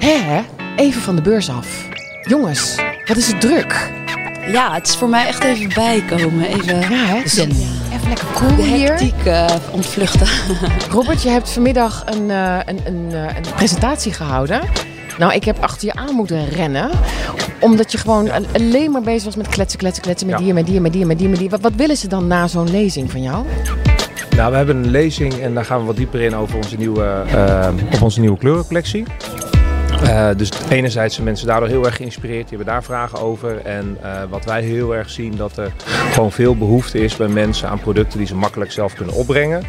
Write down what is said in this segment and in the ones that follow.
Hè, hè? Even van de beurs af. Jongens, wat is het druk? Ja, het is voor mij echt even bijkomen. Even Ja, hè? zen. Even lekker cool De hier. hectiek eh, ontvluchten. Robert, je hebt vanmiddag een, eh, een, een, eh, een presentatie gehouden. Nou, ik heb achter je aan moeten rennen. Omdat je gewoon al- alleen maar bezig was met kletsen, kletsen, kletsen. Met Ja. die en met die en met die en met die en met die. Wat, wat willen ze dan na zo'n lezing van jou? Nou, we hebben een lezing en daar gaan we wat dieper in over onze nieuwe, op onze nieuwe kleurencollectie. Eh, dus enerzijds zijn mensen daardoor heel erg geïnspireerd, die hebben daar vragen over. En eh, wat wij heel erg zien, dat er gewoon veel behoefte is bij mensen aan producten die ze makkelijk zelf kunnen opbrengen.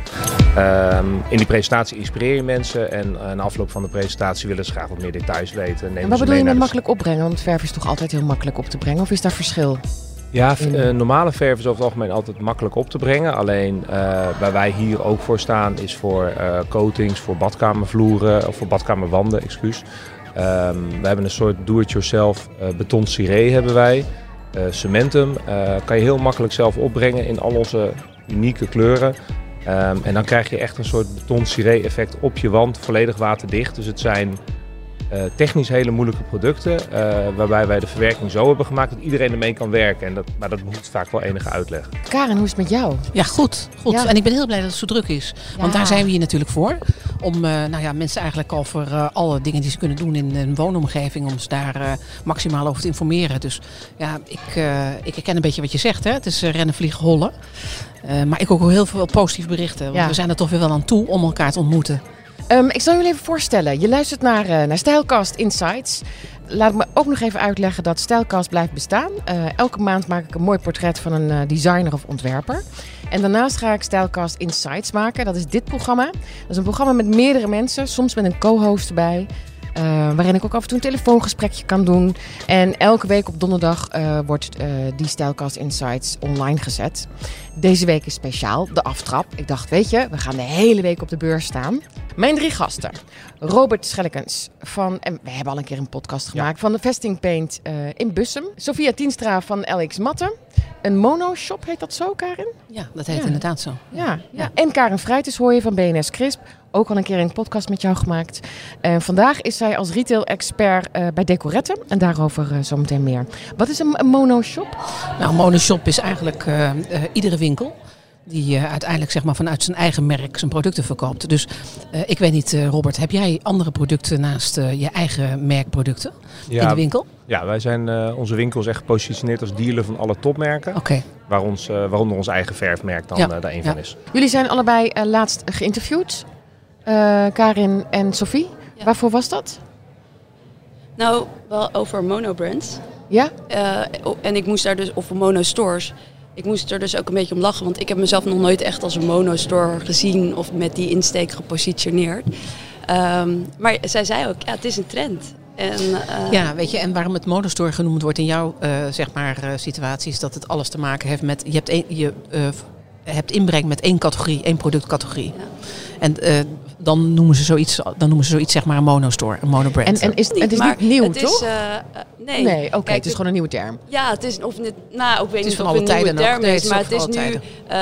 Ehm, in die presentatie inspireer je mensen en eh, na afloop van de presentatie willen ze graag wat meer details weten. En wat bedoel je met makkelijk opbrengen? Want verf is toch altijd heel makkelijk op te brengen? Of is daar verschil? Ja, normale verf is over het algemeen altijd makkelijk op te brengen. Alleen waar wij hier ook voor staan is voor coatings, voor badkamervloeren of voor badkamerwanden, excuus. Ehm, we hebben een soort do-it-yourself eh, beton ciré hebben wij. Eh, cementum eh, kan je heel makkelijk zelf opbrengen in al onze unieke kleuren. Ehm, en dan krijg je echt een soort beton ciré effect op je wand, volledig waterdicht. Dus het zijn technisch hele moeilijke producten, eh, waarbij wij de verwerking zo hebben gemaakt dat iedereen ermee kan werken. En dat, maar dat behoeft vaak wel enige uitleg. Karen, hoe is het met jou? Ja, goed. goed. Ja. En ik ben heel blij dat het zo druk is. Want daar zijn we hier natuurlijk voor. Om eh, nou ja, mensen eigenlijk over eh, alle dingen die ze kunnen doen in een woonomgeving. Om ze daar eh, maximaal over te informeren. Dus ja, ik, eh, ik herken een beetje wat je zegt. Hè? Het is eh, rennen, vliegen, hollen. Eh, maar ik ook heel veel positieve berichten. Want Ja. we zijn er toch weer wel aan toe om elkaar te ontmoeten. Ehm, ik zal jullie even voorstellen. Je luistert naar, eh naar Stijlcast Insights. Laat ik me ook nog even uitleggen dat Stijlcast blijft bestaan. Eh, elke maand maak ik een mooi portret van een eh, designer of ontwerper. En daarnaast ga ik Stijlcast Insights maken. Dat is dit programma. Dat is een programma met meerdere mensen, soms met een co-host erbij. Eh, waarin ik ook af en toe een telefoongesprekje kan doen. En elke week op donderdag eh, wordt eh, die Stijlcast Insights online gezet. Deze week is speciaal, de aftrap. Ik dacht, weet je, we gaan de hele week op de beurs staan. Mijn drie gasten. Robert Schellekens van, en we hebben al een keer een podcast gemaakt, van de Vesting Paint in Bussum. Sophia Tienstra van LX Matten. Een monoshop heet dat zo, Karin? Ja, dat heet Ja. inderdaad zo. Ja, ja. En Karen Vrijtes hoor je van BNS Crisp. Ook al een keer een podcast met jou gemaakt. En vandaag is zij als retail-expert eh, bij Decorette. En daarover eh, zometeen meer. Wat is een, een monoshop? Nou, Monoshop is eigenlijk eh, eh, iedere winkel die eh, uiteindelijk zeg maar, vanuit zijn eigen merk zijn producten verkoopt. Dus eh, ik weet niet, eh, Robert, heb jij andere producten naast eh, je eigen merkproducten in de winkel? ja wij zijn, eh, onze winkel is echt gepositioneerd als dealer van alle topmerken. Oké. Waar ons, eh, waaronder ons eigen verfmerk dan Ja, daar een ja. van is. Jullie zijn allebei laatst geïnterviewd. Eh, Karin en Sophie. Ja. Waarvoor was dat? Nou, wel over monobrands. Ja? Eh, en ik moest daar dus, of monostores. Ik moest er dus ook een beetje om lachen, want ik heb mezelf nog nooit echt als een monostore gezien of met die insteek gepositioneerd. Ehm, maar zij zei ook, ja, het is een trend. En, eh, Ja, weet je, en waarom het monostore genoemd wordt in jouw eh, zeg maar, eh, situatie, is dat het alles te maken heeft met. Je hebt, een, je, eh, hebt inbreng met één categorie, één productcategorie. Ja. En eh, dan noemen ze zoiets, dan noemen ze zoiets zeg maar een monostore, een monobrand. En, en is, niet, het is maar niet nieuw, het is, toch? eh, eh, nee, nee, oké. Het is gewoon een nieuwe term. Ja, het is of net, nou, ik weet is niet van of het een nieuwe term is, is maar het is nu eh,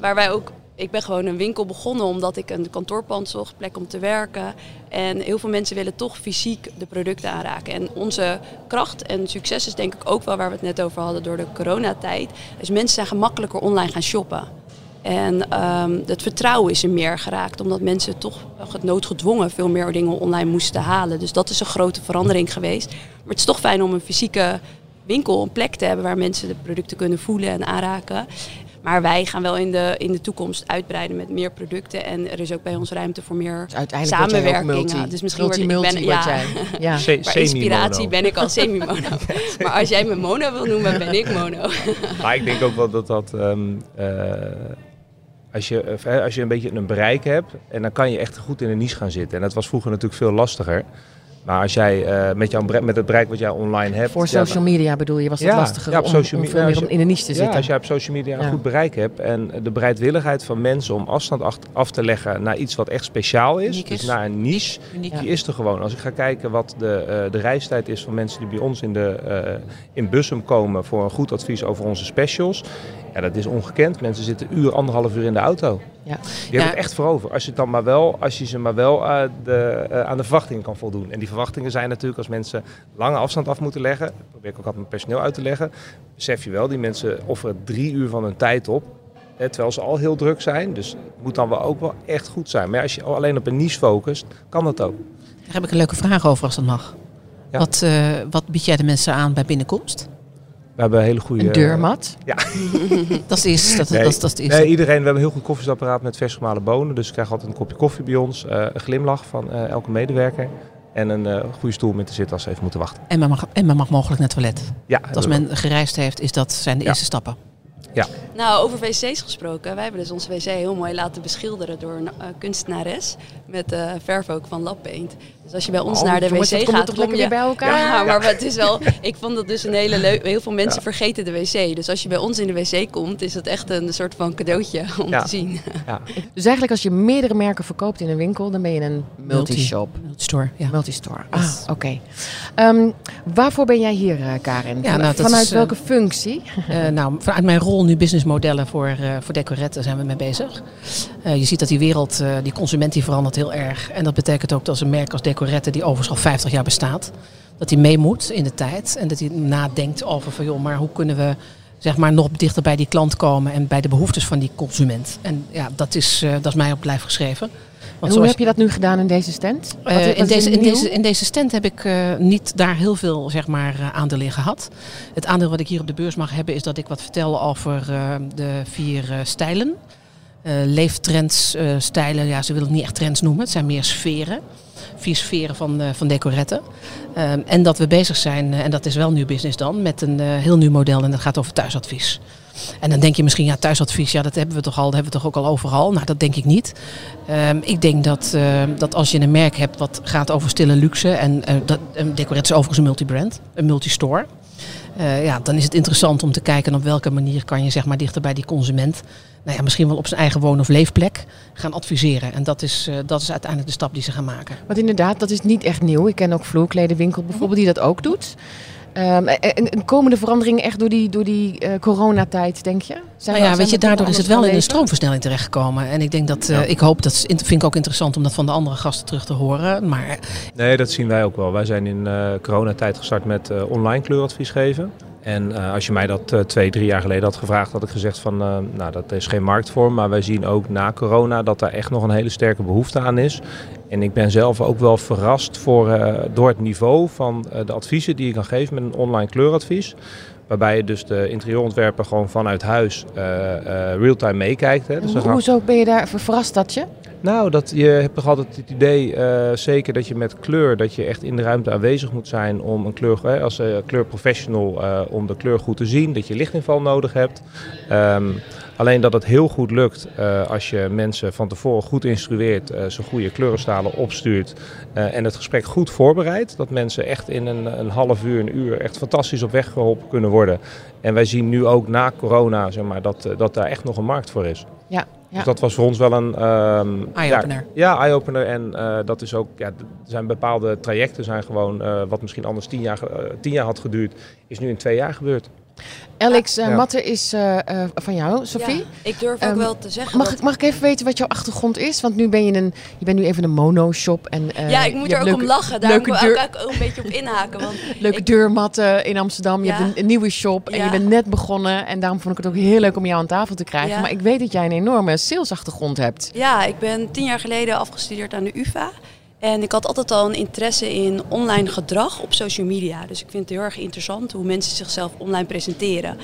waar wij ook. Ik ben gewoon een winkel begonnen omdat ik een kantoorpand zocht, plek om te werken. En heel veel mensen willen toch fysiek de producten aanraken. En onze kracht en succes is denk ik ook wel waar we het net over hadden door de coronatijd. Dus mensen zijn gemakkelijker online gaan shoppen. En ehm, het vertrouwen is er meer geraakt, omdat mensen toch noodgedwongen veel meer dingen online moesten halen. Dus dat is een grote verandering geweest. Maar het is toch fijn om een fysieke winkel, een plek te hebben waar mensen de producten kunnen voelen en aanraken. Maar wij gaan wel in de, in de toekomst uitbreiden met meer producten. En er is ook bij ons ruimte voor meer Dus uiteindelijk multi. dus misschien multi, word ik, ben, ja. jij. Ja. Se- Maar semi-mono. inspiratie ben ik al semi-mono. maar als jij me mono wil noemen, ben ik mono. Maar ik denk ook wel dat dat. ehm, eh, als, je, eh, als je een beetje een bereik hebt, en dan kan je echt goed in een niche gaan zitten. En dat was vroeger natuurlijk veel lastiger. Maar als jij eh, met, jouw, met het bereik wat jij online hebt. Voor social media bedoel je, was het Ja, lastiger ja, op om, social om om in de niche te Ja, zitten. als jij op social media een goed bereik hebt en de bereidwilligheid van mensen om afstand af te leggen naar iets wat echt speciaal is, Uniek dus is. naar een niche, Uniek. die is er gewoon. Als ik ga kijken wat de, eh, de reistijd is van mensen die bij ons in, de, eh, in Bussum komen voor een goed advies over onze specials, ja, dat is ongekend. Mensen zitten uur, anderhalf uur in de auto. Ja. Die Ja. hebben het echt voor over. Als je, het dan maar wel, als je ze maar wel eh, de, eh, aan de verwachtingen kan voldoen. En die verwachtingen zijn natuurlijk als mensen lange afstand af moeten leggen. Dat probeer ik ook altijd mijn personeel uit te leggen. Besef je wel, die mensen offeren drie uur van hun tijd op. Hè, terwijl ze al heel druk zijn. Dus het moet dan wel ook wel echt goed zijn. Maar als je alleen op een niche focust, kan dat ook. Daar heb ik een leuke vraag over als dat mag. Ja. Wat, eh, wat bied jij de mensen aan bij binnenkomst? We hebben een hele goede... Een deurmat. Dat is, dat, Nee, dat, dat is het eerste. Nee, iedereen. We hebben een heel goed koffiezetapparaat met vers gemalen bonen. Dus je krijgt altijd een kopje koffie bij ons. eh, een glimlach van eh, elke medewerker. En een eh, goede stoel met te zitten als ze even moeten wachten. En men mag, en men mag mogelijk naar het toilet. Ja, Als men gereisd heeft, is dat zijn de Ja. eerste stappen. Nou, over wc's gesproken. Wij hebben dus onze wc heel mooi laten beschilderen door een eh, kunstenares. Met eh verf ook van Labpaint. Dus als je bij ons Oh, naar de jongens, wc dat komt gaat, toch kom lekker je... weer bij elkaar? Ja, maar het is wel... Ik vond dat dus een hele leuke... Heel veel mensen Ja. vergeten de wc. Dus als je bij ons in de wc komt, is het echt een soort van cadeautje om Ja. te zien. Ja. Dus eigenlijk als je meerdere merken verkoopt in een winkel, dan ben je een multishop. Multistore, ja. Multistore. Yes. Ah, oké. Ehm, waarvoor ben jij hier, eh, Karin? Van- nou, dat Vanuit is, eh, welke functie? Eh, nou, vanuit mijn rol nu businessmodellen voor, eh voor decoretten zijn we mee bezig. Eh, je ziet dat die wereld, eh, die consument die verandert heel erg. En dat betekent ook dat een merk als decoretten, die overigens al 50 jaar bestaat, dat die mee moet in de tijd. En dat hij nadenkt over van joh, maar hoe kunnen we zeg maar nog dichter bij die klant komen en bij de behoeftes van die consument. En ja, dat is, eh, dat is mij op het lijf geschreven. En hoe heb je dat nu gedaan in deze stand? Wat- Eh, in, deze, in, deze, in deze stand heb ik eh, niet daar heel veel zeg maar, eh, aandeel in gehad. Het aandeel wat ik hier op de beurs mag hebben is dat ik wat vertel over de vier stijlen. Leeftrends, stijlen, ja, ze willen het niet echt trends noemen. Het zijn meer sferen. Vier sferen van, eh, van decoretten. Ehm, en dat we bezig zijn, eh, en dat is wel nieuw business dan, met een eh, heel nieuw model en dat gaat over thuisadvies. En dan denk je misschien, ja, thuisadvies, ja, dat hebben we toch al, dat hebben we toch ook al overal. Nou, dat denk ik niet. Ehm, ik denk dat, eh, dat als je een merk hebt wat gaat over stille luxe, en eh dat, Decoret is overigens een multibrand, een multistore. eh, ja, dan is het interessant om te kijken op welke manier kan je zeg maar, dichter bij die consument, nou ja, misschien wel op zijn eigen woon- of leefplek, gaan adviseren. En dat is, eh, dat is uiteindelijk de stap die ze gaan maken. Want inderdaad, dat is niet echt nieuw. Ik ken ook vloerkledenwinkel bijvoorbeeld die dat ook doet. Ehm, en, en- en komen de veranderingen echt door die, door die eh, coronatijd, denk je? Zijn Nou ja, weet je, daardoor is het wel in een stroomversnelling terechtgekomen. En ik denk dat, eh, Ja. ik hoop, dat vind ik ook interessant om dat van de andere gasten terug te horen. Maar Nee, dat zien wij ook wel. Wij zijn in eh, coronatijd gestart met eh, online kleuradvies geven. En eh, als je mij dat eh, twee, drie jaar geleden had gevraagd, had ik gezegd van, eh, nou dat is geen markt voor. Maar wij zien ook na corona dat daar echt nog een hele sterke behoefte aan is. En ik ben zelf ook wel verrast voor, door het niveau van de adviezen die je kan geven met een online kleuradvies. Waarbij je dus de interieurontwerper gewoon vanuit huis real-time meekijkt. Hè. Dus Hoezo ben je daar ver- verrast dat je? Nou, dat, je hebt toch altijd het idee, eh, zeker dat je met kleur, dat je echt in de ruimte aanwezig moet zijn om een kleur, als eh, kleurprofessional, eh, om de kleur goed te zien, dat je lichtinval nodig hebt. Ehm, alleen dat het heel goed lukt als je mensen van tevoren goed instrueert, ze goede kleurenstalen opstuurt en het gesprek goed voorbereidt. Dat mensen echt in een, een half uur, een uur echt fantastisch op weg geholpen kunnen worden. En wij zien nu ook na corona zeg maar, dat, dat daar echt nog een markt voor is. Ja. Dus dat was voor ons wel een... ehm, Eye-opener. Ja, eye-opener. En eh, dat is ook... Ja, er zijn bepaalde trajecten zijn gewoon... eh, wat misschien anders tien jaar, eh, tien jaar had geduurd... is nu in twee jaar gebeurd. Alex uh, Ja. Matter is eh, eh, van jou, Sophie. Ja, ik durf ook Ehm, wel te zeggen Mag dat... ik, mag ik even weten wat jouw achtergrond is? Want nu ben je een, je bent nu even een mono-shop. En, eh, ja, ik moet er ook om lachen. Daar deur- ik ook een beetje op inhaken. Want Leuke ik- deurmatten in Amsterdam. Je Ja. hebt een, een nieuwe shop en Ja. je bent net begonnen. En daarom vond ik het ook heel leuk om jou aan tafel te krijgen. Ja. Maar ik weet dat jij een enorme salesachtergrond hebt. Ja, ik ben tien jaar geleden afgestudeerd aan de UvA. En ik had altijd al een interesse in online gedrag op social media. Dus ik vind het heel erg interessant hoe mensen zichzelf online presenteren.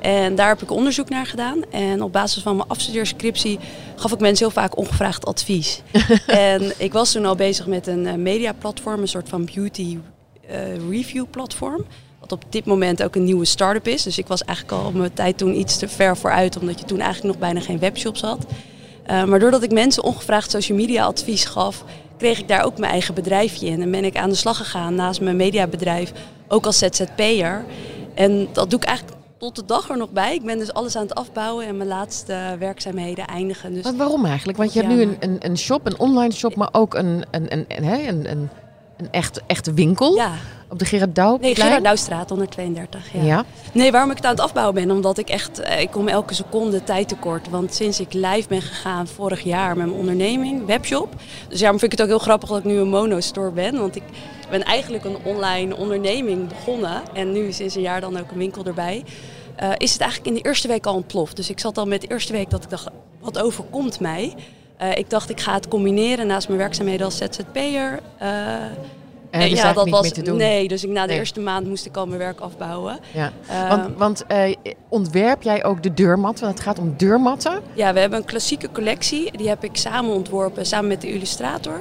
En daar heb ik onderzoek naar gedaan. En op basis van mijn afstudeerscriptie gaf ik mensen heel vaak ongevraagd advies. en ik was toen al bezig met een eh, mediaplatform, een soort van beauty eh, review platform. Wat op dit moment ook een nieuwe start-up is. Dus ik was eigenlijk al op mijn tijd toen iets te ver vooruit, omdat je toen eigenlijk nog bijna geen webshops had. Uh, maar doordat ik mensen ongevraagd social media advies gaf, kreeg ik daar ook mijn eigen bedrijfje in. En ben ik aan de slag gegaan naast mijn mediabedrijf, ook als ZZP'er. En dat doe ik eigenlijk tot de dag er nog bij. Ik ben dus alles aan het afbouwen en mijn laatste werkzaamheden eindigen. Dus Maar waarom eigenlijk? Want je hebt nu een, een, een shop, een online shop, maar ook een, een, een, een, een, een echt, echte winkel Ja, op de Gerard Douw. nee, Gerard Douwstraat 132. Ja. Ja. Nee, waarom ik het aan het afbouwen ben, omdat ik echt, eh, ik kom elke seconde tijd tekort. Want sinds ik live ben gegaan vorig jaar met mijn onderneming, webshop. Dus ja, maar vind ik het ook heel grappig dat ik nu een monostore ben. Want ik ben eigenlijk een online onderneming begonnen. En nu sinds een jaar dan ook een winkel erbij. eh, is het eigenlijk in de eerste week al ontploft. Dus ik zat al met de eerste week dat ik dacht, wat overkomt mij? Eh, ik dacht, ik ga het combineren naast mijn werkzaamheden als ZZP'er. En en is ja, dat niet was meer te doen. nee. Dus ik, na de Nee. eerste maand moest ik al mijn werk afbouwen. Ja. Want, want eh, ontwerp jij ook de deurmatten? Want het gaat om deurmatten. Ja, we hebben een klassieke collectie. Die heb ik samen ontworpen, samen met de illustrator.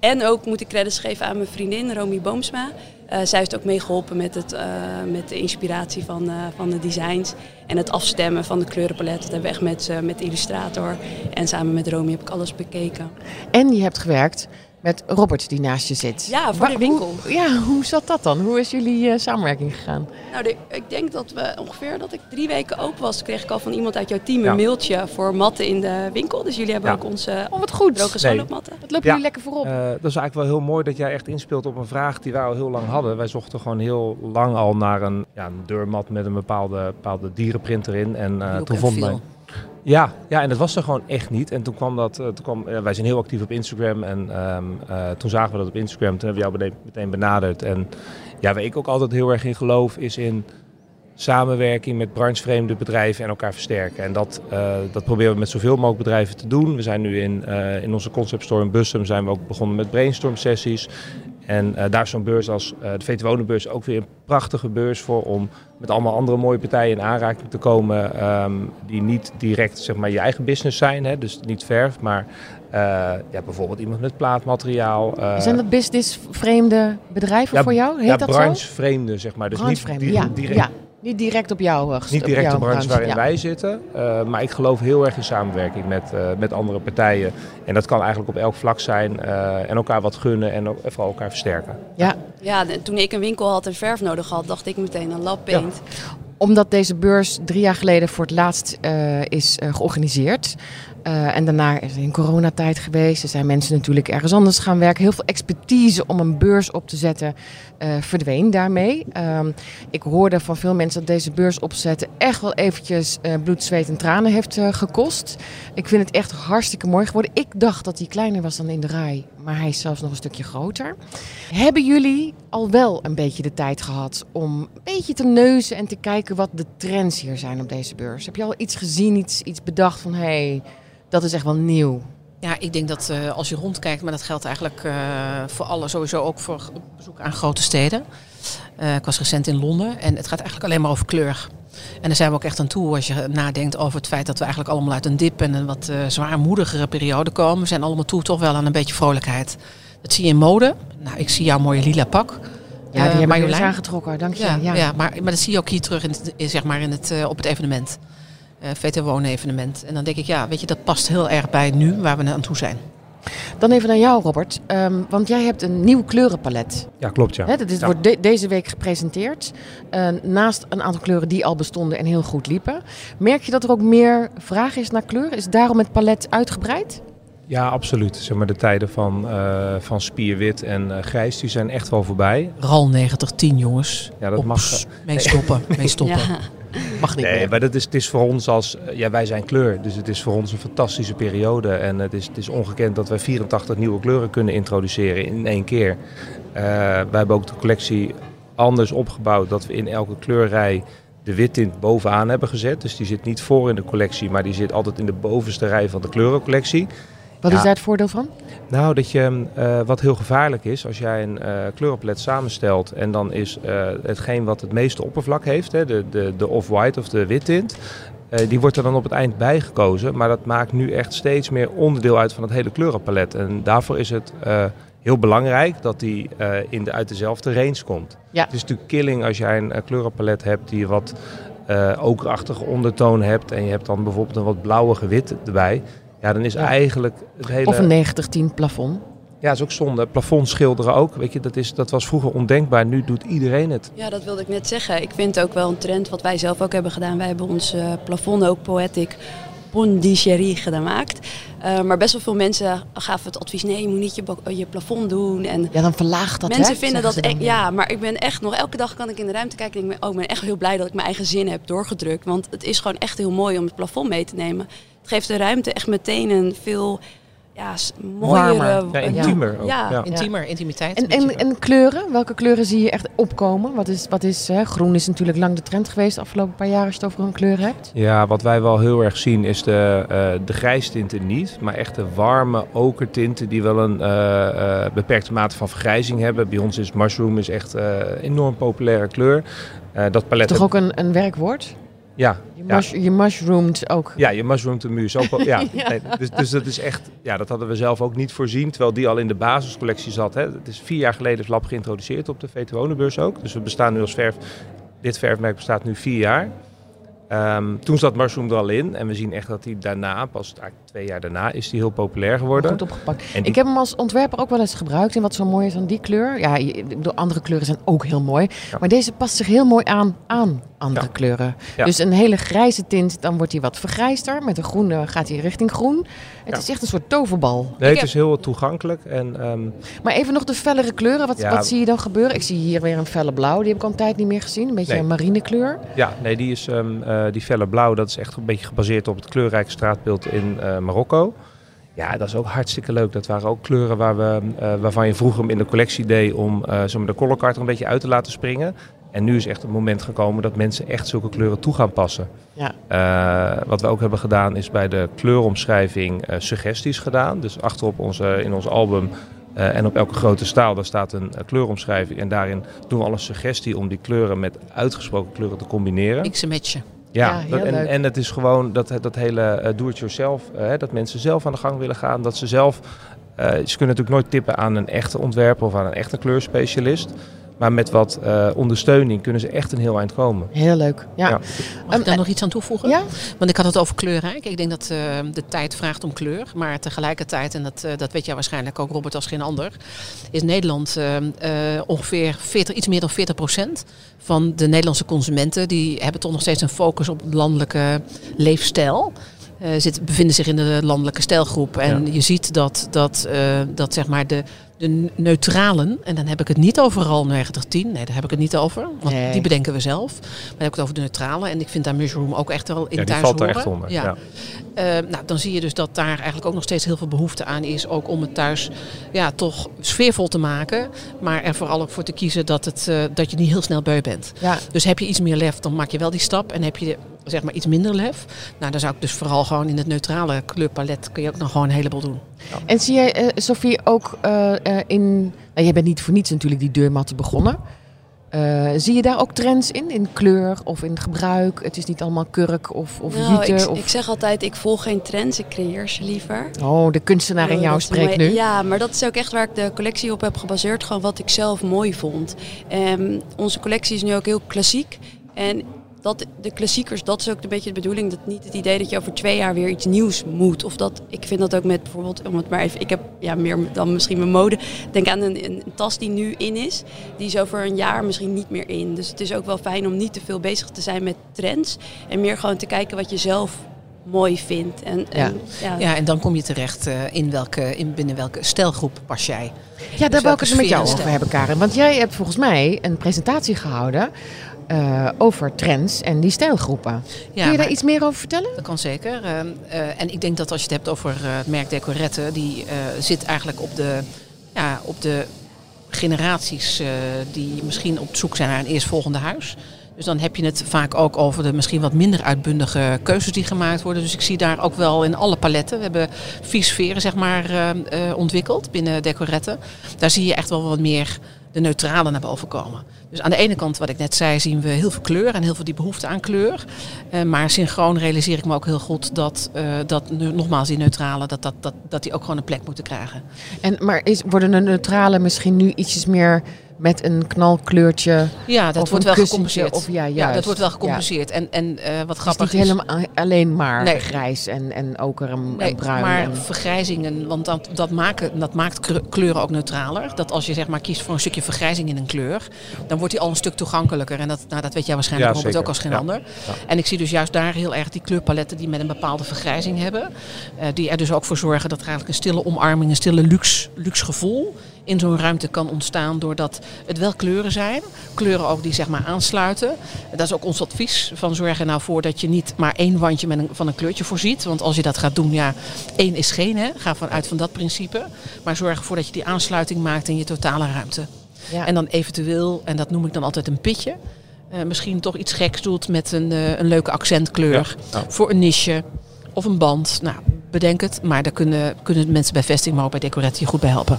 En ook moet ik credits geven aan mijn vriendin Romy Boomsma. Eh, zij heeft ook meegeholpen met, het, eh, met de inspiratie van, eh, van de designs. En het afstemmen van de kleurenpalet. Dat hebben met, met illustrator. En samen met Romy heb ik alles bekeken. En je hebt gewerkt met Robert die naast je zit. Ja, voor de winkel. Hoe, ja, hoe zat dat dan? Hoe is jullie eh, samenwerking gegaan? Nou, de- ik denk dat we ongeveer dat ik drie weken open was, kreeg ik al van iemand uit jouw team een Ja. mailtje voor matten in de winkel. Dus jullie hebben Ja. ook onze Oh, wat goed. droge Nee. solomatten. Wat lopen Ja. jullie lekker voorop. Eh, dat is eigenlijk wel heel mooi dat jij echt inspeelt op een vraag die wij al heel lang hadden. Wij zochten gewoon heel lang al naar een, ja, een deurmat met een bepaalde, bepaalde dierenprint erin. En eh, toen vonden wij... Ja, ja, en dat was er gewoon echt niet. En toen kwam dat, eh, toen kwam, eh, wij zijn heel actief op Instagram. En ehm, eh, toen zagen we dat op Instagram. Toen hebben we jou meteen- benaderd. En ja, waar ik ook altijd heel erg in geloof, is in samenwerking met branchevreemde bedrijven en elkaar versterken. En dat, dat proberen we met zoveel mogelijk bedrijven te doen. We zijn nu in, eh, in onze concept store in Bussum zijn we ook begonnen met brainstorm sessies. En eh, daar is zo'n beurs als eh, de VT Wonenbeurs ook weer een prachtige beurs voor om met allemaal andere mooie partijen in aanraking te komen ehm, die niet direct zeg maar, je eigen business zijn, hè, dus niet verf, maar eh, ja, bijvoorbeeld iemand met plaatmateriaal. Zijn dat business-vreemde bedrijven ja, voor jou? Heet ja, dat zo? branchevreemde, zeg maar. Dus niet, di- ja, direct, ja. Niet direct op jou uh, niet direct de branche waarin ja. wij zitten. eh, maar ik geloof heel erg in samenwerking met, eh, met andere partijen. En dat kan eigenlijk op elk vlak zijn. eh, en elkaar wat gunnen en ook, vooral elkaar versterken. Ja, Ja, toen ik een winkel had en verf nodig had, dacht ik meteen aan lab paint. omdat deze beurs drie jaar geleden voor het laatst eh, is eh, georganiseerd. Eh, en daarna is er een coronatijd geweest. Er zijn mensen natuurlijk ergens anders gaan werken. Heel veel expertise om een beurs op te zetten eh, verdween daarmee. Ehm, ik hoorde van veel mensen dat deze beurs opzetten echt wel eventjes eh, bloed, zweet en tranen heeft gekost. Ik vind het echt hartstikke mooi geworden. Ik dacht dat hij kleiner was dan in de rij, maar hij is zelfs nog een stukje groter. Hebben jullie al wel een beetje de tijd gehad om een beetje te neuzen en te kijken wat de trends hier zijn op deze beurs? Heb je al iets gezien, iets, iets bedacht van hé, hey, dat is echt wel nieuw? Ja, ik denk dat eh, als je rondkijkt, maar dat geldt eigenlijk eh, voor alle, sowieso ook voor bezoek aan grote steden. Eh, ik was recent in Londen en het gaat eigenlijk alleen maar over kleur. En daar zijn we ook echt aan toe als je nadenkt over het feit dat we eigenlijk allemaal uit een dip en een wat zwaarmoedigere periode komen. We zijn allemaal toe toch wel aan een beetje vrolijkheid. Dat zie je in mode. Nou, ik zie jouw mooie lila pak. Ja, die Marjolein. eens aangetrokken, dank je. Ja, Ja, ja. maar, maar dat zie je ook hier terug in het, zeg maar in het, op het evenement. Eh VT Wonen evenement. En dan denk ik, ja, weet je, dat past heel erg bij nu waar we aan toe zijn. Dan even naar jou, Robert. Ehm, want jij hebt een nieuw kleurenpalet. Ja, klopt ja. Hè, dat is, Ja. wordt de- deze week gepresenteerd. Eh, naast een aantal kleuren die al bestonden en heel goed liepen. Merk je dat er ook meer vraag is naar kleur? Is daarom het palet uitgebreid? Ja, absoluut. Zeg maar, de tijden van, eh, van spierwit en eh, grijs die zijn echt wel voorbij. RAL 9010, jongens. Ja, dat Op, mag. Mee stoppen, mee stoppen. Ja. Mag niet Nee, meer. maar dat is, het is voor ons als... eh, Ja, wij zijn kleur, dus het is voor ons een fantastische periode. En het is, het is ongekend dat wij 84 nieuwe kleuren kunnen introduceren in één keer. Eh, wij hebben ook de collectie anders opgebouwd dat we in elke kleurrij de wittint bovenaan hebben gezet. Dus die zit niet voor in de collectie, maar die zit altijd in de bovenste rij van de kleurencollectie. Wat is daar het voordeel van? Nou, dat je, eh, wat heel gevaarlijk is, als jij een kleurenpalet samenstelt en dan is eh, hetgeen wat het meeste oppervlak heeft, hè, de, de, de off-white of de wittint, eh, die wordt er dan op het eind bijgekozen. Maar dat maakt nu echt steeds meer onderdeel uit van het hele kleurenpalet. En daarvoor is het heel belangrijk dat die in de, uit dezelfde range komt. Ja. Het is natuurlijk killing als jij een kleurenpalet hebt die wat okerachtige ondertoon hebt en je hebt dan bijvoorbeeld een wat blauwige wit erbij. Ja, dan is Ja. eigenlijk het hele... Of een 90-10 plafond? Ja, dat is ook zonde. Plafond schilderen ook. Weet je, dat, is, dat was vroeger ondenkbaar. Nu doet iedereen het. Ja, dat wilde ik net zeggen. Ik vind het ook wel een trend wat wij zelf ook hebben gedaan. Wij hebben ons eh, plafond ook poetic bondichérie gemaakt. Uh, maar best wel veel mensen gaven het advies: nee, je moet niet je, je plafond doen. En ja, dan verlaagt dat. Mensen hè, vinden dat. dan. ja, maar ik ben echt nog elke dag kan ik in de ruimte kijken. En ik ben, oh, ik ben echt heel blij dat ik mijn eigen zin heb doorgedrukt. Want het is gewoon echt heel mooi om het plafond mee te nemen. Geeft de ruimte echt meteen een veel ja, mooiere. Warmer. Ja, intiemer ook. Ja. Ja. Intiemer, intimiteit. En, en, en kleuren, welke kleuren zie je echt opkomen? Wat is, wat is hè, groen is natuurlijk lang de trend geweest de afgelopen paar jaar als je het over een kleur hebt. Ja, wat wij wel heel erg zien is de, eh de grijstinten niet, maar echt de warme okertinten die wel een eh, eh, beperkte mate van vergrijzing hebben. Bij ons is mushroom is echt een enorm populaire kleur. Eh, dat palet Toch heb- ook een, een werkwoord? Ja, Je, ja. mush, je mushroomt ook. Ja, je mushroom de muur. Ja. Nee, dus, dus dat is echt, ja, dat hadden we zelf ook niet voorzien, terwijl die al in de basiscollectie zat. Hè. Het is vier jaar geleden is Lab geïntroduceerd op de VTO-beurs ook. Dus we bestaan nu als verf, dit verfmerk bestaat nu vier jaar. Ehm, toen zat mushroom er al in en we zien echt dat die daarna, pas twee jaar daarna, is die heel populair geworden. Goed opgepakt. En Ik heb hem als ontwerper ook wel eens gebruikt. En wat zo mooi is aan die kleur. Ja, ik bedoel, andere kleuren zijn ook heel mooi. Ja. Maar deze past zich heel mooi aan aan andere Ja. kleuren. Ja. Dus een hele grijze tint, dan wordt hij wat vergrijster. Met een groene gaat hij richting groen. Het is echt een soort toverbal. Nee, Ik het heb- is heel toegankelijk. En, ehm, Maar even nog de fellere kleuren. Wat, wat zie je dan gebeuren? Ik zie hier weer een felle blauw. Die heb ik al een tijd niet meer gezien. Een beetje Nee. een marine kleur. ja, nee, die, is, ehm, eh, die felle blauw, dat is echt een beetje gebaseerd op het kleurrijke straatbeeld in eh, Marokko. Ja, dat is ook hartstikke leuk. Dat waren ook kleuren waar we, eh, waarvan je vroeger hem in de collectie deed om eh maar, de color card er een beetje uit te laten springen. En nu is echt het moment gekomen dat mensen echt zulke kleuren toe gaan passen. Ja. Eh, wat we ook hebben gedaan is bij de kleuromschrijving eh, suggesties gedaan. Dus achterop onze, in ons album eh, en op elke grote staal daar staat een eh, kleuromschrijving. En daarin doen we al een suggestie om die kleuren met uitgesproken kleuren te combineren. X matchen. Ja, dat- en, leuk. en het is gewoon dat, dat hele eh, do-it-yourself, eh, dat mensen zelf aan de gang willen gaan. Dat ze zelf, eh, ze kunnen natuurlijk nooit tippen aan een echte ontwerper of aan een echte kleurspecialist. Maar met wat eh, ondersteuning kunnen ze echt een heel eind komen. Heel leuk. Ja. Ja. Mag ik Ehm, daar nog iets aan toevoegen? ja? Want ik had het over kleurrijk. Ik denk dat eh, de tijd vraagt om kleur. Maar tegelijkertijd, en dat, eh, dat weet jij waarschijnlijk ook Robert als geen ander, is Nederland eh, eh, ongeveer 40, iets meer dan 40 procent van de Nederlandse consumenten. Die hebben toch nog steeds een focus op landelijke leefstijl. Eh zit, bevinden zich in de landelijke stijlgroep. En Ja. je ziet dat, dat, eh, dat zeg maar de, de neutralen, en dan heb ik het niet overal 90-10, nee, daar heb ik het niet over. Want Nee. die bedenken we zelf. Maar dan heb ik het over de neutralen. En ik vind daar Mushroom ook echt wel in Ja, die thuis valt er horen. echt onder. Ja. Ja. Eh, nou, dan zie je dus dat daar eigenlijk ook nog steeds heel veel behoefte aan is. Ook om het thuis ja, toch sfeervol te maken. Maar er vooral ook voor te kiezen dat, het, eh, dat je niet heel snel beu bent. ja. Dus heb je iets meer lef, dan maak je wel die stap. En heb je zeg maar iets minder lef. Nou, dan zou ik dus vooral gewoon in het neutrale kleurpalet kun je ook nog gewoon een heleboel doen. En zie jij, eh, Sophie, ook eh, eh, in... Nou, jij bent niet voor niets natuurlijk die deurmatten begonnen. Eh, zie je daar ook trends in? In kleur of in gebruik? Het is niet allemaal kurk of, of Nou, jute? ik, of... ik zeg altijd, ik volg geen trends, ik creëer ze liever. Oh, de kunstenaar in Oh, jou spreekt mooi. nu. Ja, maar dat is ook echt waar ik de collectie op heb gebaseerd. Gewoon wat ik zelf mooi vond. En onze collectie is nu ook heel klassiek. En dat, de klassiekers, dat is ook een beetje de bedoeling. Dat niet het idee dat je over twee jaar weer iets nieuws moet. Of dat, ik vind dat ook met bijvoorbeeld, om het maar even, ik heb ja, meer dan misschien mijn mode. Denk aan een, een, tas die nu in is. Die is over een jaar misschien niet meer in. Dus het is ook wel fijn om niet te veel bezig te zijn met trends. En meer gewoon te kijken wat je zelf mooi vindt. En, en, ja. Ja, en dan kom je terecht eh, in, welke, in binnen welke stijlgroep pas jij. Ja, daar Dus wil ik het met jou over en hebben, Karen. Want jij hebt volgens mij een presentatie gehouden eh, over trends en die stijlgroepen. Ja, Kun je daar iets meer over vertellen? Dat kan zeker. Eh, eh, en ik denk dat als je het hebt over eh, het merk Decorette, die zit eigenlijk op de, ja, op de generaties die misschien op zoek zijn naar een eerstvolgende huis. Dus dan heb je het vaak ook over de misschien wat minder uitbundige keuzes die gemaakt worden. Dus ik zie daar ook wel in alle paletten. We hebben vier sferen zeg maar, ontwikkeld binnen Decorette. Daar zie je echt wel wat meer de neutrale naar boven komen. Dus aan de ene kant, wat ik net zei, zien we heel veel kleur en heel veel die behoefte aan kleur. Eh, maar synchroon realiseer ik me ook heel goed dat, eh, dat nogmaals die neutrale, dat, dat, dat, dat die ook gewoon een plek moeten krijgen. En, maar is, worden de neutrale misschien nu ietsjes meer met een knalkleurtje. Ja, dat Of wordt wel gecompenseerd. of ja, ja, dat wordt wel gecompenseerd. En, en eh, wat Het is grappig niet helemaal alleen maar Nee. grijs en, en oker en, Nee, en bruin. maar en- vergrijzingen, want dat, dat, maken, dat maakt kleuren ook neutraler. Dat als je zeg maar kiest voor een stukje vergrijzing in een kleur, dan wordt die al een stuk toegankelijker. En dat, nou, dat weet jij waarschijnlijk Ja, ook als geen Ja. ander. Ja. En ik zie dus juist daar heel erg die kleurpaletten die met een bepaalde vergrijzing hebben. eh, die er dus ook voor zorgen dat er eigenlijk een stille omarming, een stille luxe, luxe gevoel in zo'n ruimte kan ontstaan. Doordat het wel kleuren zijn. Kleuren ook die zeg maar aansluiten. Dat is ook ons advies. Van zorg er nou voor dat je niet maar één wandje met een, van een kleurtje voorziet. Want als je dat gaat doen, ja, één is geen. Hè. Ga vanuit van dat principe. Maar zorg ervoor dat je die aansluiting maakt in je totale ruimte. ja. En dan eventueel, en dat noem ik dan altijd een pitje. eh, misschien toch iets geks doet met een, eh, een leuke accentkleur. Ja. Voor een niche of een band. Nou, bedenk het. Maar daar kunnen, kunnen mensen bij vesting, maar ook bij decoratie goed bij helpen.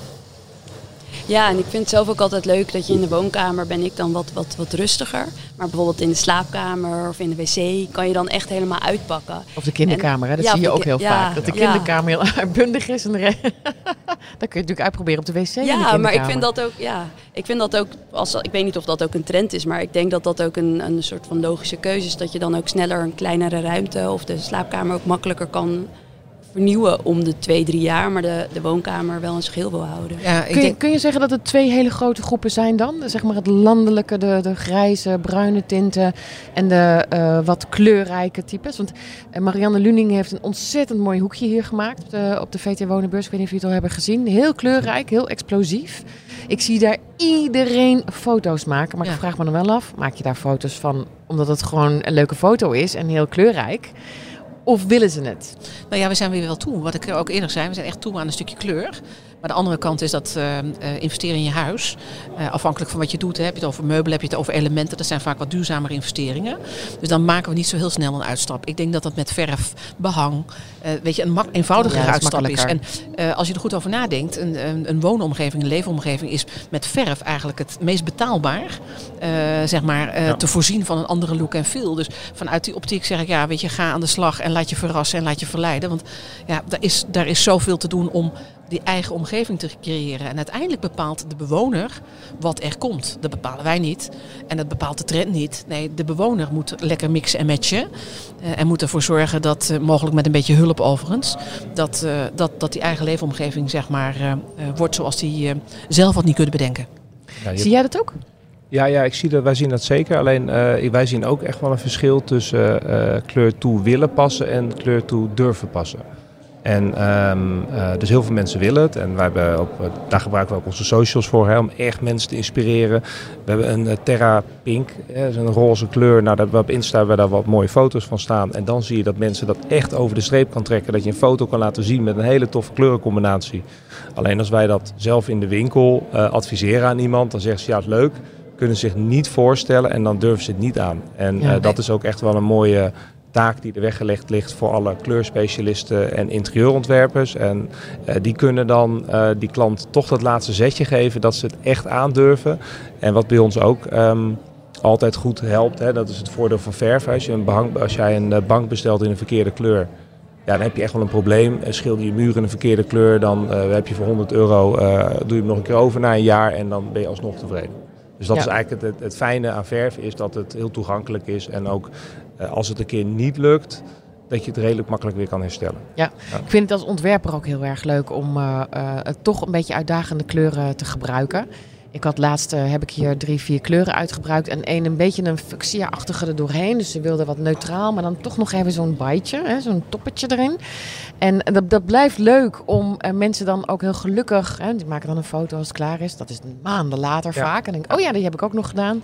Ja, en ik vind het zelf ook altijd leuk dat je in de woonkamer ben ik dan wat, wat, wat rustiger. Maar bijvoorbeeld in de slaapkamer of in de wc kan je dan echt helemaal uitpakken. Of de kinderkamer, hè? dat Ja, zie je ook heel ja, vaak. Dat de ja. kinderkamer heel uitbundig is. En de dat kun je natuurlijk uitproberen op de wc. in de Ja, maar ik vind dat ook, ja, ik vind dat ook, als, ik weet niet of dat ook een trend is, maar ik denk dat dat ook een, een soort van logische keuze is. Dat je dan ook sneller een kleinere ruimte of de slaapkamer ook makkelijker kan vernieuwen om de twee, drie jaar, maar de, de woonkamer wel in zijn geheel wil houden. Ja, ik Kun je, denk, kun je zeggen dat het twee hele grote groepen zijn dan? Zeg maar het landelijke, de, de grijze, bruine tinten en de eh, wat kleurrijke types. Want eh, Marianne Luning heeft een ontzettend mooi hoekje hier gemaakt op de, op de VT Wonenbeurs. Ik weet niet of jullie het al hebben gezien. Heel kleurrijk, heel explosief. Ik zie daar iedereen foto's maken. Maar Ja. ik vraag me dan wel af, maak je daar foto's van omdat het gewoon een leuke foto is en heel kleurrijk? Of willen ze het? nou ja, we zijn weer wel toe. Wat ik ook eerder zei, we zijn echt toe aan een stukje kleur. Maar de andere kant is dat eh, eh, investeren in je huis. eh, afhankelijk van wat je doet. Hè, heb je het over meubelen, heb je het over elementen. Dat zijn vaak wat duurzamere investeringen. Dus dan maken we niet zo heel snel een uitstap. Ik denk dat dat met verf, behang, eh, weet je, een eenvoudigere Ja, uitstap is. En als je er goed over nadenkt, een, een, een woonomgeving, een leefomgeving is met verf eigenlijk het meest betaalbaar. zeg maar, Ja. te voorzien van een andere look en feel. Dus vanuit die optiek zeg ik, ja, weet je, ga aan de slag en laat je verrassen en laat je verleiden. Want ja, daar is, daar is zoveel te doen om die eigen omgeving te creëren. En uiteindelijk bepaalt de bewoner wat er komt. Dat bepalen wij niet. En dat bepaalt de trend niet. Nee, de bewoner moet lekker mixen en matchen. Eh, en moet ervoor zorgen dat, eh, mogelijk met een beetje hulp overigens, dat, eh, dat, dat die eigen leefomgeving zeg maar, wordt zoals die zelf had niet kunnen bedenken. Ja, Zie jij dat ook? Ja, ja ik zie dat, wij zien dat zeker. Alleen wij zien ook echt wel een verschil tussen kleur toe willen passen en kleur toe durven passen. En ehm, eh, dus heel veel mensen willen het. En wij hebben op, eh, daar gebruiken we ook onze socials voor, hè, om echt mensen te inspireren. We hebben een eh, Terra Pink, hè, dat is een roze kleur. Nou, we op Insta hebben we daar wat mooie foto's van staan. En dan zie je dat mensen dat echt over de streep kan trekken. Dat je een foto kan laten zien met een hele toffe kleurencombinatie. Alleen als wij dat zelf in de winkel adviseren aan iemand, dan zeggen ze ja, het is leuk kunnen zich niet voorstellen en dan durven ze het niet aan. En Ja. dat is ook echt wel een mooie taak die er weggelegd ligt voor alle kleurspecialisten en interieurontwerpers. En eh, die kunnen dan eh, die klant toch dat laatste zetje geven dat ze het echt aandurven. En wat bij ons ook ehm, altijd goed helpt, hè, dat is het voordeel van verf. Als, je een behang, als jij een eh, bank bestelt in een verkeerde kleur, ja, dan heb je echt wel een probleem. Schilder je muur in een verkeerde kleur, dan heb je voor 100 euro, doe je hem nog een keer over na een jaar en dan ben je alsnog tevreden. Dus dat Ja. is eigenlijk het, het, het fijne aan verf, is dat het heel toegankelijk is. En ook als het een keer niet lukt, dat je het redelijk makkelijk weer kan herstellen. Ik vind het als ontwerper ook heel erg leuk om eh, eh, toch een beetje uitdagende kleuren te gebruiken. Ik had laatst eh, heb ik hier drie, vier kleuren uitgebruikt. En één een beetje een fuchsia-achtige er doorheen. Dus ze wilde wat neutraal, maar dan toch nog even zo'n biteje, hè, zo'n toppetje erin. En dat, dat blijft leuk om eh, mensen dan ook heel gelukkig... Hè, die maken dan een foto als het klaar is. Dat is maanden later Ja. vaak. En denk ik, oh ja, die heb ik ook nog gedaan.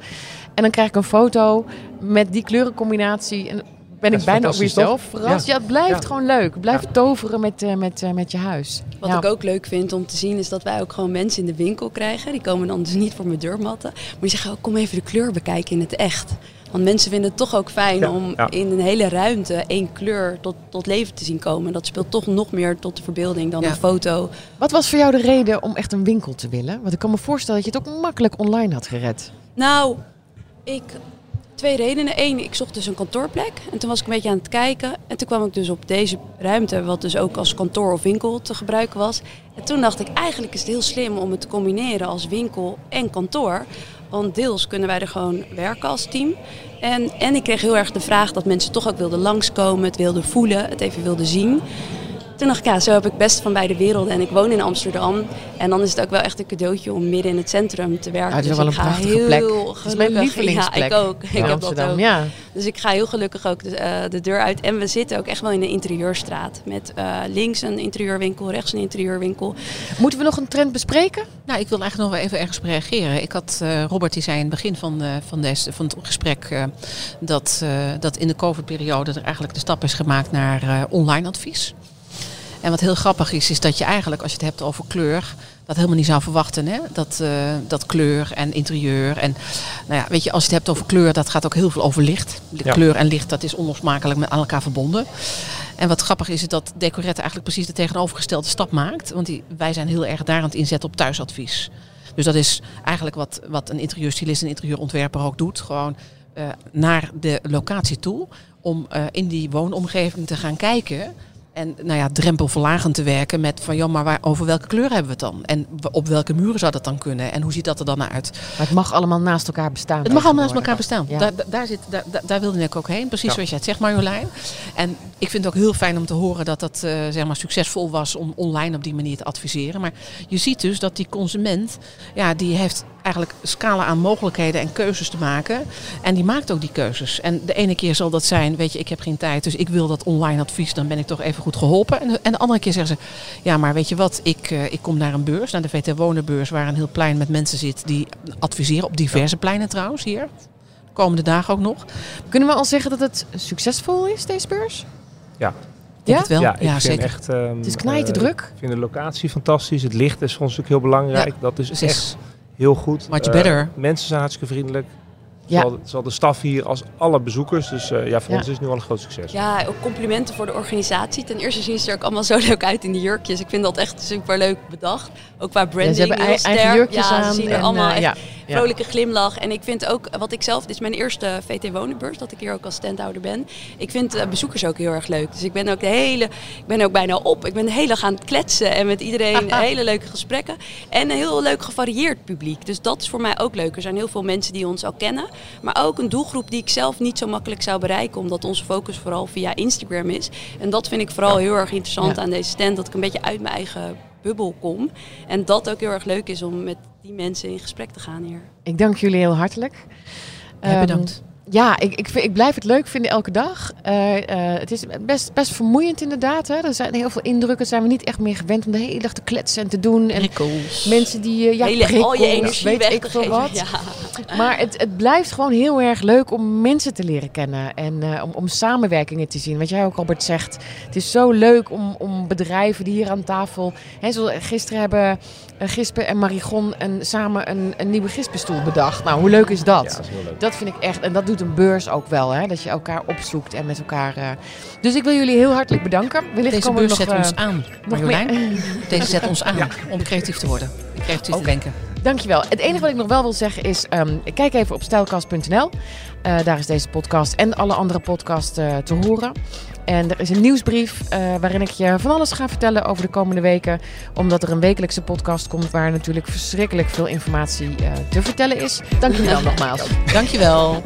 En dan krijg ik een foto met die kleurencombinatie. En ben ik bijna ook weer fantastisch, zelf verrast. Ja, het blijft Ja. gewoon leuk. Het blijft toveren met, eh, met, eh, met je huis. Wat Ja. ik ook leuk vind om te zien is dat wij ook gewoon mensen in de winkel krijgen. Die komen dan dus niet voor mijn deurmatten. Maar die zeggen ook kom even de kleur bekijken in het echt. Want mensen vinden het toch ook fijn Ja, om ja. in een hele ruimte één kleur tot, tot leven te zien komen. Dat speelt toch nog meer tot de verbeelding dan Ja. een foto. Wat was voor jou de reden om echt een winkel te willen? Want ik kan me voorstellen dat je het ook makkelijk online had gered. Nou, ik Twee redenen. Eén, ik zocht dus een kantoorplek. En toen was ik een beetje aan het kijken. En toen kwam ik dus op deze ruimte, wat dus ook als kantoor of winkel te gebruiken was. En toen dacht ik, eigenlijk is het heel slim om het te combineren als winkel en kantoor. Want deels kunnen wij er gewoon werken als team. En, en ik kreeg heel erg de vraag dat mensen toch ook wilden langskomen, het wilden voelen, het even wilden zien. Toen dacht ik, ja, zo heb ik best van beide werelden. En ik woon in Amsterdam. En dan is het ook wel echt een cadeautje om midden in het centrum te werken. Ja, het is dus wel ik een ga prachtige heel plek. gelukkig. Het is mijn lievelingsplek. Ja, ik ook. Ik heb Amsterdam. dat ook. Ja. Dus ik ga heel gelukkig ook de, eh, de deur uit. En we zitten ook echt wel in een interieurstraat. Met eh, links een interieurwinkel, rechts een interieurwinkel. Moeten we nog een trend bespreken? Nou, ik wil eigenlijk nog wel even ergens op reageren. Ik had, eh, Robert die zei in het begin van, eh, van, deze, van het gesprek eh, dat, eh, dat in de COVID-periode er eigenlijk de stap is gemaakt naar eh, online advies. En wat heel grappig is, is dat je eigenlijk, als je het hebt over kleur, dat helemaal niet zou verwachten. Hè? Dat, eh, dat kleur en interieur. En nou ja, weet je, als je het hebt over kleur, dat gaat ook heel veel over licht. Ja. Kleur en licht, dat is onlosmakelijk met aan elkaar verbonden. En wat grappig is, is dat Decorette eigenlijk precies de tegenovergestelde stap maakt. Want die, wij zijn heel erg daar aan het inzetten op thuisadvies. Dus dat is eigenlijk wat, wat een interieurstylist en interieurontwerper ook doet. Gewoon eh, naar de locatie toe om eh, in die woonomgeving te gaan kijken. En nou ja, drempelverlagend te werken met van ja, maar waar, over welke kleur hebben we het dan? En op welke muren zou dat dan kunnen? En hoe ziet dat er dan uit? Maar het mag allemaal naast elkaar bestaan. Het mag allemaal naast elkaar bestaan. Ja. Daar, daar, zit, daar, daar- wilde ik ook heen. Precies Ja. zoals jij het zegt, Marjolein. En ik vind het ook heel fijn om te horen dat dat eh, zeg maar succesvol was om online op die manier te adviseren. Maar je ziet dus dat die consument, ja, die heeft eigenlijk scala aan mogelijkheden en keuzes te maken. En die maakt ook die keuzes. En de ene keer zal dat zijn, weet je, ik heb geen tijd, dus ik wil dat online advies, dan ben ik toch even goed geholpen. En, en de andere keer zeggen ze, ja, maar weet je wat, ik, eh, ik kom naar een beurs, naar de VT Wonenbeurs, waar een heel plein met mensen zit die adviseren, op diverse pleinen trouwens hier. De komende dagen ook nog. Kunnen we al zeggen dat het succesvol is, deze beurs? Ja. Ja? wel. Ja, Ja, ik vind zeker. echt... ehm, Het is knijten eh, druk. Ik vind de locatie fantastisch. Het licht is voor ons natuurlijk heel belangrijk. dat is echt heel goed. Much Eh, better. mensen zijn hartstikke vriendelijk. Ja. Zowel, zowel de staf hier als alle bezoekers. Dus eh, ja, voor Ja. ons is het nu al een groot succes. Ja, ook complimenten voor de organisatie. Ten eerste zien ze er ook allemaal zo leuk uit in die jurkjes. Ik vind dat echt super leuk bedacht. Ook qua branding. Ja, ze hebben heel ei- eigen sterk. jurkjes ja, aan. Ze zien er en, allemaal eh, echt ja, ja. Vrolijke glimlach. En ik vind ook, wat ik zelf, dit is mijn eerste VT Wonenbeurs, dat ik hier ook als standhouder ben. Ik vind eh, bezoekers ook heel erg leuk. Dus ik ben ook de hele, ik ben ook bijna op. Ik ben de hele dag aan het kletsen en met iedereen hele leuke gesprekken. En een heel leuk gevarieerd publiek. Dus dat is voor mij ook leuk. Er zijn heel veel mensen die ons al kennen. Maar ook een doelgroep die ik zelf niet zo makkelijk zou bereiken. Omdat onze focus vooral via Instagram is. En dat vind ik vooral heel erg interessant Ja. aan deze stand. Dat ik een beetje uit mijn eigen bubbel kom. En dat ook heel erg leuk is om met die mensen in gesprek te gaan hier. Ik dank jullie heel hartelijk. Ja, Ehm, bedankt. Ja, ik, ik, ik blijf het leuk vinden elke dag. Eh, eh, het is best, best vermoeiend inderdaad. Hè? Er zijn heel veel indrukken. Zijn we niet echt meer gewend om de hele dag te kletsen en te doen. En Prikkels. mensen die eh, ja, Hele, al je energie weet weg ik te veel geven. wat. Ja. Maar het, het blijft gewoon heel erg leuk om mensen te leren kennen. En eh, om, om samenwerkingen te zien. Wat jij ook, Robert, zegt. Het is zo leuk om, om bedrijven die hier aan tafel... Hè, zoals gisteren hebben uh, Gispe en Marigon een, samen een, een nieuwe gispenstoel bedacht. Nou, hoe leuk is dat? Ja, dat is heel leuk. Dat vind ik echt, en dat doet een beurs ook wel, hè? dat je elkaar opzoekt en met elkaar. eh. Dus ik wil jullie heel hartelijk bedanken. Wellicht Deze beurs nog, zet eh, ons aan, Marjolein. Deze zet ons aan om creatief te worden. Creatief te denken. Dankjewel. Het enige wat ik nog wel wil zeggen is, ehm, kijk even op stijlkast.nl. Eh, daar is deze podcast en alle andere podcasts te horen. En er is een nieuwsbrief eh, waarin ik je van alles ga vertellen over de komende weken. Omdat er een wekelijkse podcast komt waar natuurlijk verschrikkelijk veel informatie eh, te vertellen is. Dankjewel nogmaals. Dankjewel.